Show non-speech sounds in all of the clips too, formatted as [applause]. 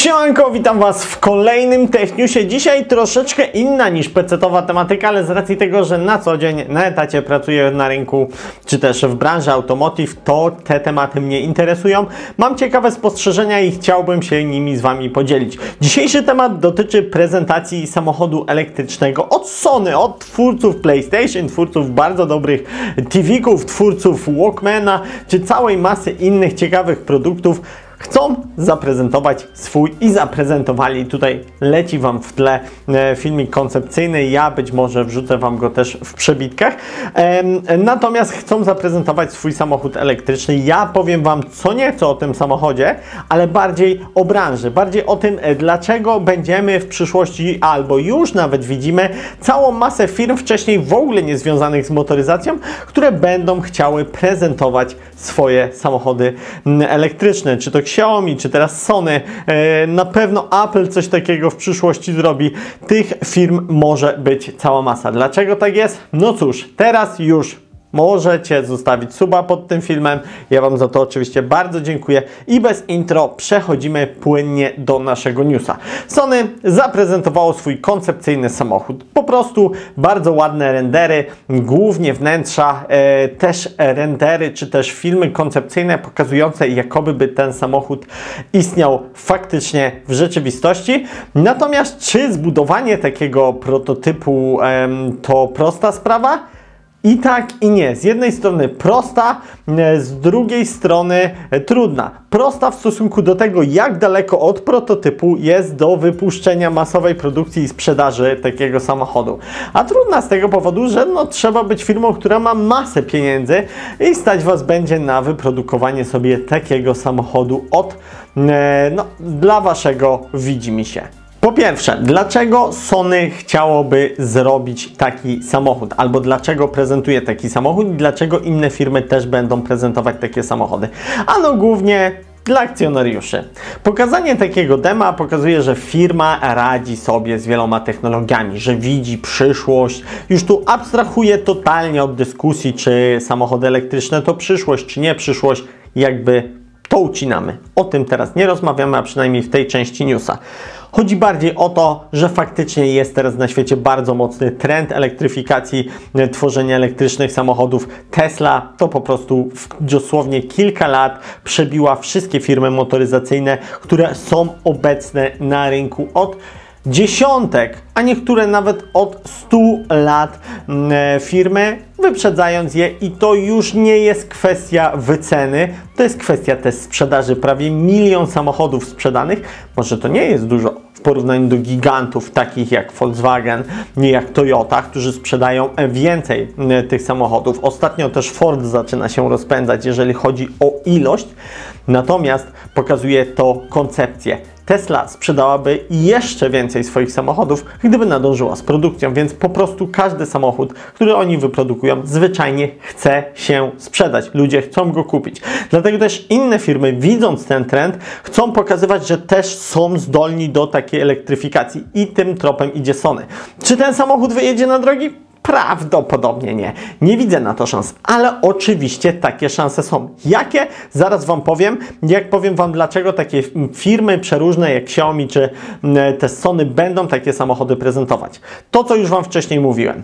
Siemanko, witam Was w kolejnym Techniusie. Dzisiaj troszeczkę inna niż pecetowa tematyka, ale z racji tego, że na co dzień na etacie pracuję na rynku, czy też w branży automotive, to te tematy mnie interesują. Mam ciekawe spostrzeżenia i chciałbym się nimi z Wami podzielić. Dzisiejszy temat dotyczy prezentacji samochodu elektrycznego od Sony, od twórców PlayStation, twórców bardzo dobrych TV-ków, twórców Walkmana, czy całej masy innych ciekawych produktów chcą zaprezentować swój i zaprezentowali. Tutaj leci Wam w tle e, filmik koncepcyjny. Ja być może wrzucę Wam go też w przebitkach. Natomiast chcą zaprezentować swój samochód elektryczny. Ja powiem Wam co nieco o tym samochodzie, ale bardziej o branży, bardziej o tym, e, dlaczego będziemy w przyszłości albo już nawet widzimy całą masę firm wcześniej w ogóle nie związanych z motoryzacją, które będą chciały prezentować swoje samochody elektryczne. Czy to Xiaomi, czy teraz Sony, e, na pewno Apple coś takiego w przyszłości zrobi. Tych firm może być cała masa. Dlaczego tak jest? No cóż, teraz już Możecie zostawić suba pod tym filmem. Ja Wam za to oczywiście bardzo dziękuję. I bez intro przechodzimy płynnie do naszego newsa. Sony zaprezentowało swój koncepcyjny samochód. Po prostu bardzo ładne rendery, głównie wnętrza, e, też rendery, czy też filmy koncepcyjne pokazujące jakoby by ten samochód istniał faktycznie w rzeczywistości. Natomiast czy zbudowanie takiego prototypu e, to prosta sprawa? I tak, i nie. Z jednej strony prosta, e, z drugiej strony e, trudna. Prosta w stosunku do tego, jak daleko od prototypu jest do wypuszczenia masowej produkcji i sprzedaży takiego samochodu. A trudna z tego powodu, że no, trzeba być firmą, która ma masę pieniędzy i stać Was będzie na wyprodukowanie sobie takiego samochodu od, e, no, dla Waszego widzimisię. Po pierwsze, dlaczego Sony chciałoby zrobić taki samochód? Albo dlaczego prezentuje taki samochód i dlaczego inne firmy też będą prezentować takie samochody? Ano głównie dla akcjonariuszy. Pokazanie takiego dema pokazuje, że firma radzi sobie z wieloma technologiami, że widzi przyszłość. Już tu abstrahuje totalnie od dyskusji, czy samochody elektryczne to przyszłość, czy nie przyszłość. Jakby to ucinamy. O tym teraz nie rozmawiamy, a przynajmniej w tej części newsa. Chodzi bardziej o to, że faktycznie jest teraz na świecie bardzo mocny trend elektryfikacji, e, tworzenia elektrycznych samochodów. Tesla to po prostu w dosłownie kilka lat przebiła wszystkie firmy motoryzacyjne, które są obecne na rynku od dziesiątek, a niektóre nawet od 100 lat mm, e, firmy, wyprzedzając je i to już nie jest kwestia wyceny, to jest kwestia też sprzedaży. Prawie milion samochodów sprzedanych, może to nie jest dużo w porównaniu do gigantów takich jak Volkswagen, nie jak Toyota, którzy sprzedają więcej mm, tych samochodów. Ostatnio też Ford zaczyna się rozpędzać, jeżeli chodzi o ilość, natomiast pokazuje to koncepcję Tesla sprzedałaby jeszcze więcej swoich samochodów, gdyby nadążyła z produkcją, więc po prostu każdy samochód, który oni wyprodukują, zwyczajnie chce się sprzedać. Ludzie chcą go kupić. Dlatego też inne firmy, widząc ten trend, chcą pokazywać, że też są zdolni do takiej elektryfikacji i tym tropem idzie Sony. Czy ten samochód wyjedzie na drogi? Prawdopodobnie nie. Nie widzę na to szans, ale oczywiście takie szanse są. Jakie? Zaraz Wam powiem. Jak powiem Wam, dlaczego takie firmy przeróżne jak Xiaomi czy te Sony będą takie samochody prezentować. To, co już Wam wcześniej mówiłem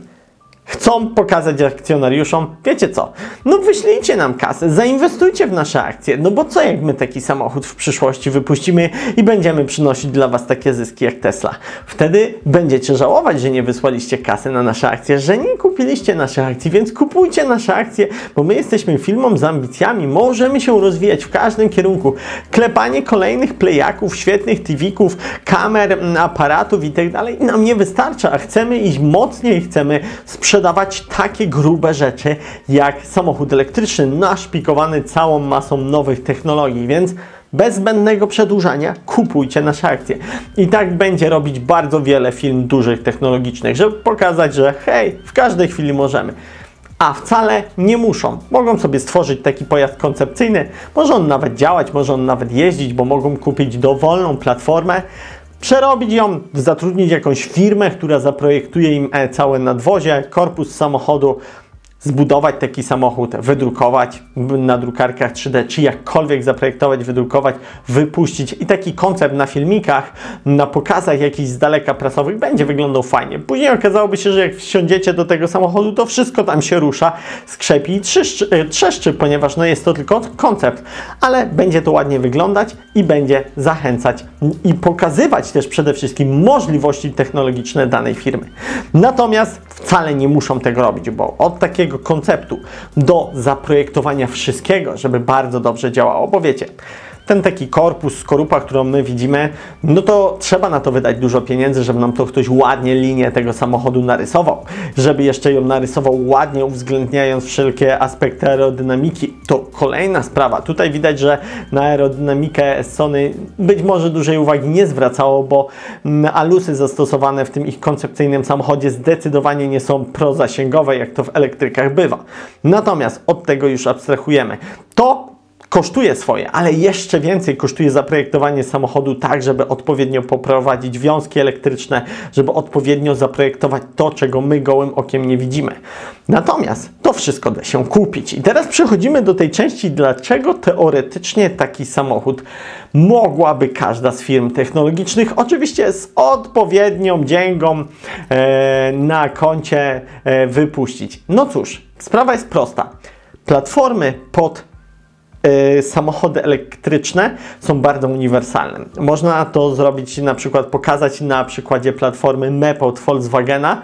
chcą pokazać akcjonariuszom, wiecie co, no wyślijcie nam kasę, zainwestujcie w nasze akcje, no bo co jak my taki samochód w przyszłości wypuścimy i będziemy przynosić dla Was takie zyski jak Tesla. Wtedy będziecie żałować, że nie wysłaliście kasy na nasze akcje, że nie kupiliście naszych akcji, więc kupujcie nasze akcje, bo my jesteśmy firmą z ambicjami, możemy się rozwijać w każdym kierunku. Klepanie kolejnych playaków, świetnych TV-ków, kamer, aparatów i tak dalej nam nie wystarcza, a chcemy iść mocniej, chcemy sprzedawać sprzedawać takie grube rzeczy jak samochód elektryczny, naszpikowany całą masą nowych technologii, więc bez zbędnego przedłużania kupujcie nasze akcje. I tak będzie robić bardzo wiele firm dużych technologicznych, żeby pokazać, że hej, w każdej chwili możemy. A wcale nie muszą. Mogą sobie stworzyć taki pojazd koncepcyjny, może on nawet działać, może on nawet jeździć, bo mogą kupić dowolną platformę, przerobić ją, zatrudnić jakąś firmę, która zaprojektuje im e, całe nadwozie, korpus samochodu, zbudować taki samochód, wydrukować na drukarkach 3D, czy jakkolwiek zaprojektować, wydrukować, wypuścić i taki koncept na filmikach, na pokazach jakichś z daleka prasowych będzie wyglądał fajnie. Później okazałoby się, że jak wsiądziecie do tego samochodu, to wszystko tam się rusza, skrzepi i trzeszczy, e, trzeszczy ponieważ no jest to tylko koncept, ale będzie to ładnie wyglądać i będzie zachęcać i pokazywać też przede wszystkim możliwości technologiczne danej firmy. Natomiast wcale nie muszą tego robić, bo od takiego konceptu do zaprojektowania wszystkiego, żeby bardzo dobrze działało, bo wiecie, ten taki korpus, skorupa, którą my widzimy, no to trzeba na to wydać dużo pieniędzy, żeby nam to ktoś ładnie linię tego samochodu narysował, żeby jeszcze ją narysował ładnie, uwzględniając wszelkie aspekty aerodynamiki. To kolejna sprawa. Tutaj widać, że na aerodynamikę Sony być może dużej uwagi nie zwracało, bo mm, alusy zastosowane w tym ich koncepcyjnym samochodzie zdecydowanie nie są prozasięgowe, jak to w elektrykach bywa. Natomiast od tego już abstrahujemy. To kosztuje swoje, ale jeszcze więcej kosztuje zaprojektowanie samochodu tak, żeby odpowiednio poprowadzić wiązki elektryczne, żeby odpowiednio zaprojektować to, czego my gołym okiem nie widzimy. Natomiast to wszystko da się kupić. I teraz przechodzimy do tej części, dlaczego teoretycznie taki samochód mogłaby każda z firm technologicznych, oczywiście z odpowiednią dzięgą e, na koncie e, wypuścić. No cóż, sprawa jest prosta. Platformy pod samochody elektryczne są bardzo uniwersalne. Można to zrobić na przykład, pokazać na przykładzie platformy MEP od Volkswagena.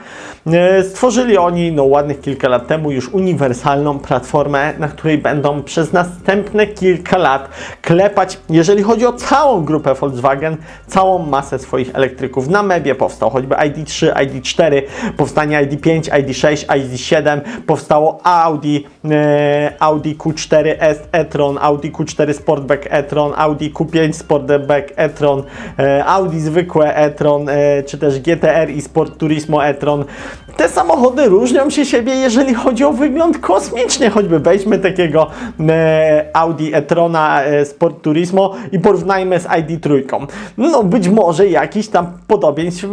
Y, stworzyli oni no, ładnych kilka lat temu już uniwersalną platformę, na której będą przez następne kilka lat klepać, jeżeli chodzi o całą grupę Volkswagen, całą masę swoich elektryków. Na MEBie powstał choćby ID3, ID4, powstanie ID5, ID6, ID7, powstało Audi, y, Audi Q4 S e-tron, e-tron, Audi Q4 Sportback e-tron, Audi Q5 Sportback e-tron, e, Audi zwykłe e-tron, e, czy też GTR i Sport Turismo e-tron. Te samochody różnią się siebie, jeżeli chodzi o wygląd kosmicznie, choćby weźmy takiego e, Audi e-trona Sport Turismo i porównajmy z ID3. No być może jakiś tam podobieństw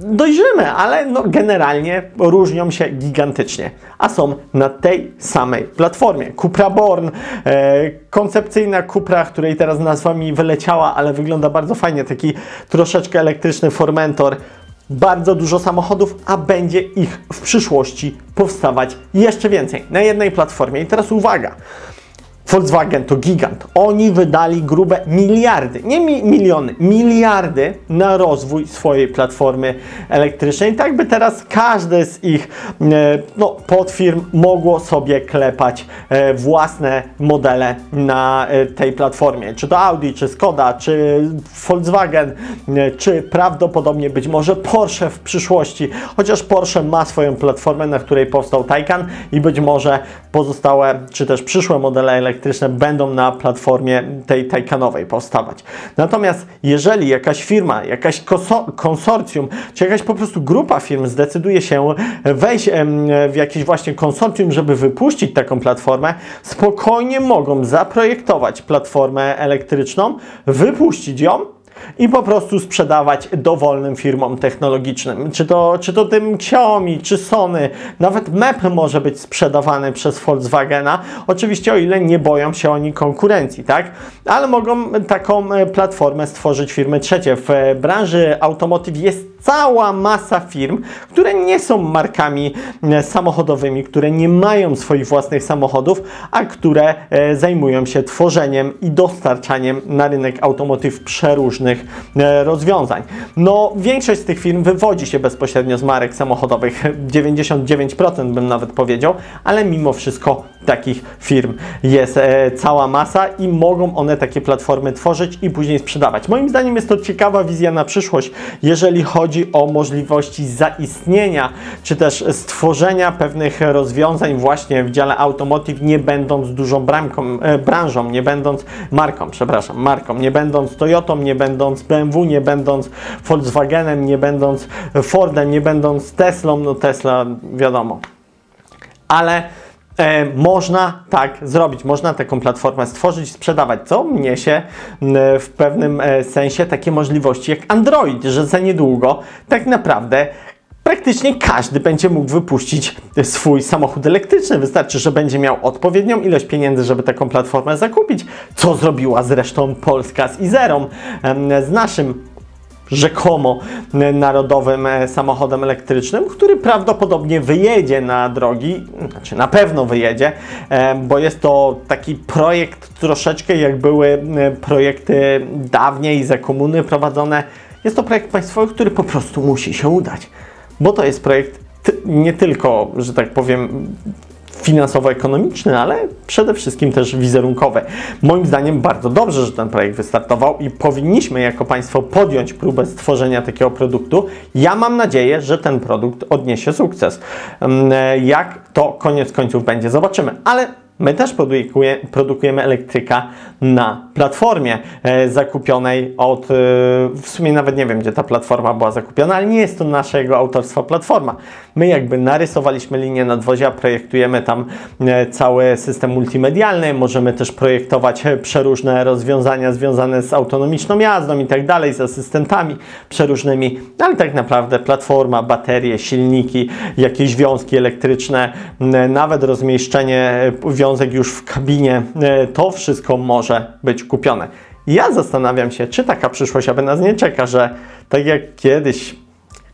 dojrzymy, ale no, generalnie różnią się gigantycznie, a są na tej samej platformie. Cupra Born, e, koncepcyjna Cupra, której teraz nazwa mi wyleciała, ale wygląda bardzo fajnie, taki troszeczkę elektryczny Formentor. Bardzo dużo samochodów, a będzie ich w przyszłości powstawać jeszcze więcej na jednej platformie. I teraz uwaga, Volkswagen to gigant. Oni wydali grube miliardy, nie mi miliony, miliardy na rozwój swojej platformy elektrycznej. Tak by teraz każde z ich e, no, podfirm mogło sobie klepać e, własne modele na e, tej platformie. Czy to Audi, czy Skoda, czy Volkswagen, czy prawdopodobnie być może Porsche w przyszłości. Chociaż Porsche ma swoją platformę, na której powstał Taycan i być może pozostałe, czy też przyszłe modele elektryczne elektryczne będą na platformie tej Taycanowej powstawać. Natomiast jeżeli jakaś firma, jakaś konsorcjum, czy jakaś po prostu grupa firm zdecyduje się wejść w jakieś właśnie konsorcjum, żeby wypuścić taką platformę, spokojnie mogą zaprojektować platformę elektryczną, wypuścić ją i po prostu sprzedawać dowolnym firmom technologicznym. Czy to, czy to tym Xiaomi, czy Sony, nawet MEP może być sprzedawany przez Volkswagena, oczywiście o ile nie boją się oni konkurencji, tak? Ale mogą taką e, platformę stworzyć firmy trzecie. W e, branży automotive jest cała masa firm, które nie są markami e, samochodowymi, które nie mają swoich własnych samochodów, a które zajmują się tworzeniem i dostarczaniem na rynek automotyw przeróżnych e, rozwiązań. No, większość z tych firm wywodzi się bezpośrednio z marek samochodowych, [laughs] 99% bym nawet powiedział, ale mimo wszystko takich firm jest cała masa i mogą one takie platformy tworzyć i później sprzedawać. Moim zdaniem jest to ciekawa wizja na przyszłość, jeżeli chodzi chodzi o możliwości zaistnienia, czy też stworzenia pewnych rozwiązań właśnie w dziale automotive, nie będąc dużą bramką, e, branżą, nie będąc marką, przepraszam, marką, nie będąc Toyotą, nie będąc BMW, nie będąc Volkswagenem, nie będąc Fordem, nie będąc Teslą, no Tesla wiadomo. Ale E, można tak zrobić, można taką platformę stworzyć, sprzedawać, co niesie w pewnym e, sensie takie możliwości jak Android, że za niedługo tak naprawdę praktycznie każdy będzie mógł wypuścić swój samochód elektryczny. Wystarczy, że będzie miał odpowiednią ilość pieniędzy, żeby taką platformę zakupić, co zrobiła zresztą Polska z Izerą, z naszym rzekomo narodowym e, samochodem elektrycznym, który prawdopodobnie wyjedzie na drogi, znaczy na pewno wyjedzie, e, bo jest to taki projekt troszeczkę jak były e, projekty dawniej za komuny prowadzone. Jest to projekt państwowy, który po prostu musi się udać, bo to jest projekt nie tylko, że tak powiem, finansowo-ekonomiczny, ale przede wszystkim też wizerunkowy. Moim zdaniem bardzo dobrze, że ten projekt wystartował i powinniśmy jako państwo podjąć próbę stworzenia takiego produktu. Ja mam nadzieję, że ten produkt odniesie sukces. Mm, e, Jak to koniec końców będzie, zobaczymy. Ale My też produkuje, produkujemy elektryka na platformie e, zakupionej od, e, w sumie nawet nie wiem, gdzie ta platforma była zakupiona, ale nie jest to naszego autorstwa platforma. My jakby narysowaliśmy linię nadwozia, projektujemy tam e, cały system multimedialny, możemy też projektować e, przeróżne rozwiązania związane z autonomiczną jazdą i tak dalej, z asystentami przeróżnymi, ale tak naprawdę platforma, baterie, silniki, jakieś wiązki elektryczne, m, nawet rozmieszczenie e, wiązek już w kabinie, e, to wszystko może być kupione. Ja zastanawiam się, czy taka przyszłość aby nas nie czeka, że tak jak kiedyś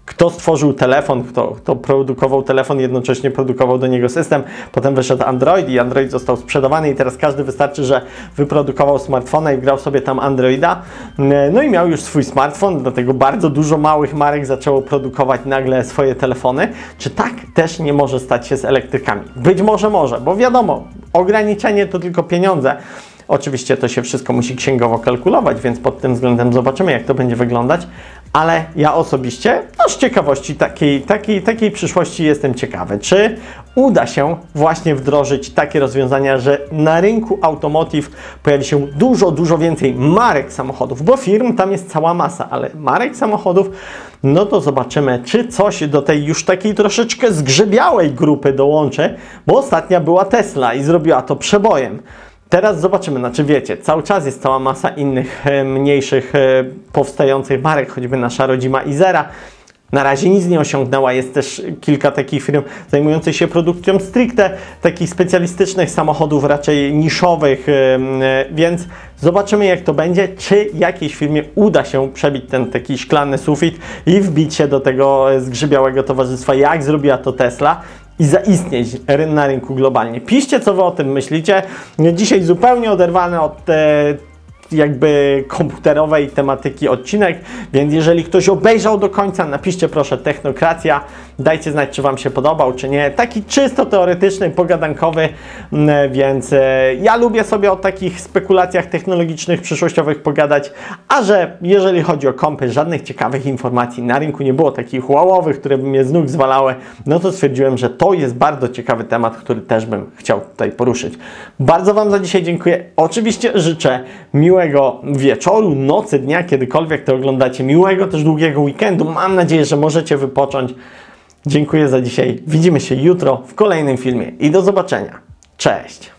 kto stworzył telefon, kto, kto produkował telefon, jednocześnie produkował do niego system. Potem wyszedł Android i Android został sprzedawany i teraz każdy wystarczy, że wyprodukował smartfona i grał sobie tam Androida. No i miał już swój smartfon, dlatego bardzo dużo małych marek zaczęło produkować nagle swoje telefony. Czy tak też nie może stać się z elektrykami? Być może może, bo wiadomo, ograniczenie to tylko pieniądze. Oczywiście to się wszystko musi księgowo kalkulować, więc pod tym względem zobaczymy, jak to będzie wyglądać. Ale ja osobiście, no z ciekawości takiej, takiej, takiej przyszłości jestem ciekawy, czy uda się właśnie wdrożyć takie rozwiązania, że na rynku automotive pojawi się dużo, dużo więcej marek samochodów, bo firm tam jest cała masa, ale marek samochodów, no to zobaczymy, czy coś do tej już takiej troszeczkę zgrzebiałej grupy dołączy, bo ostatnia była Tesla i zrobiła to przebojem. Teraz zobaczymy, znaczy wiecie, cały czas jest cała masa innych e, mniejszych e, powstających marek, choćby nasza rodzima Izera. Na razie nic nie osiągnęła, jest też kilka takich firm zajmujących się produkcją stricte takich specjalistycznych samochodów, raczej niszowych, e, więc zobaczymy jak to będzie, czy jakiejś firmie uda się przebić ten taki szklany sufit i wbić się do tego zgrzybiałego towarzystwa, jak zrobiła to Tesla i zaistnieć na rynku globalnie. Piszcie, co wy o tym myślicie. Dzisiaj zupełnie oderwany od e, jakby komputerowej tematyki odcinek, więc jeżeli ktoś obejrzał do końca, napiszcie proszę Technokracja, dajcie znać, czy Wam się podobał, czy nie. Taki czysto teoretyczny, pogadankowy, mm, więc e, ja lubię sobie o takich spekulacjach technologicznych, przyszłościowych pogadać, a że jeżeli chodzi o kompy, żadnych ciekawych informacji na rynku nie było, takich łałowych, które by mnie z nóg zwalały, no to stwierdziłem, że to jest bardzo ciekawy temat, który też bym chciał tutaj poruszyć. Bardzo Wam za dzisiaj dziękuję. Oczywiście życzę miłego wieczoru, nocy, dnia, kiedykolwiek to oglądacie, miłego też długiego weekendu. Mam nadzieję, że możecie wypocząć. Dziękuję za dzisiaj. Widzimy się jutro w kolejnym filmie i do zobaczenia. Cześć!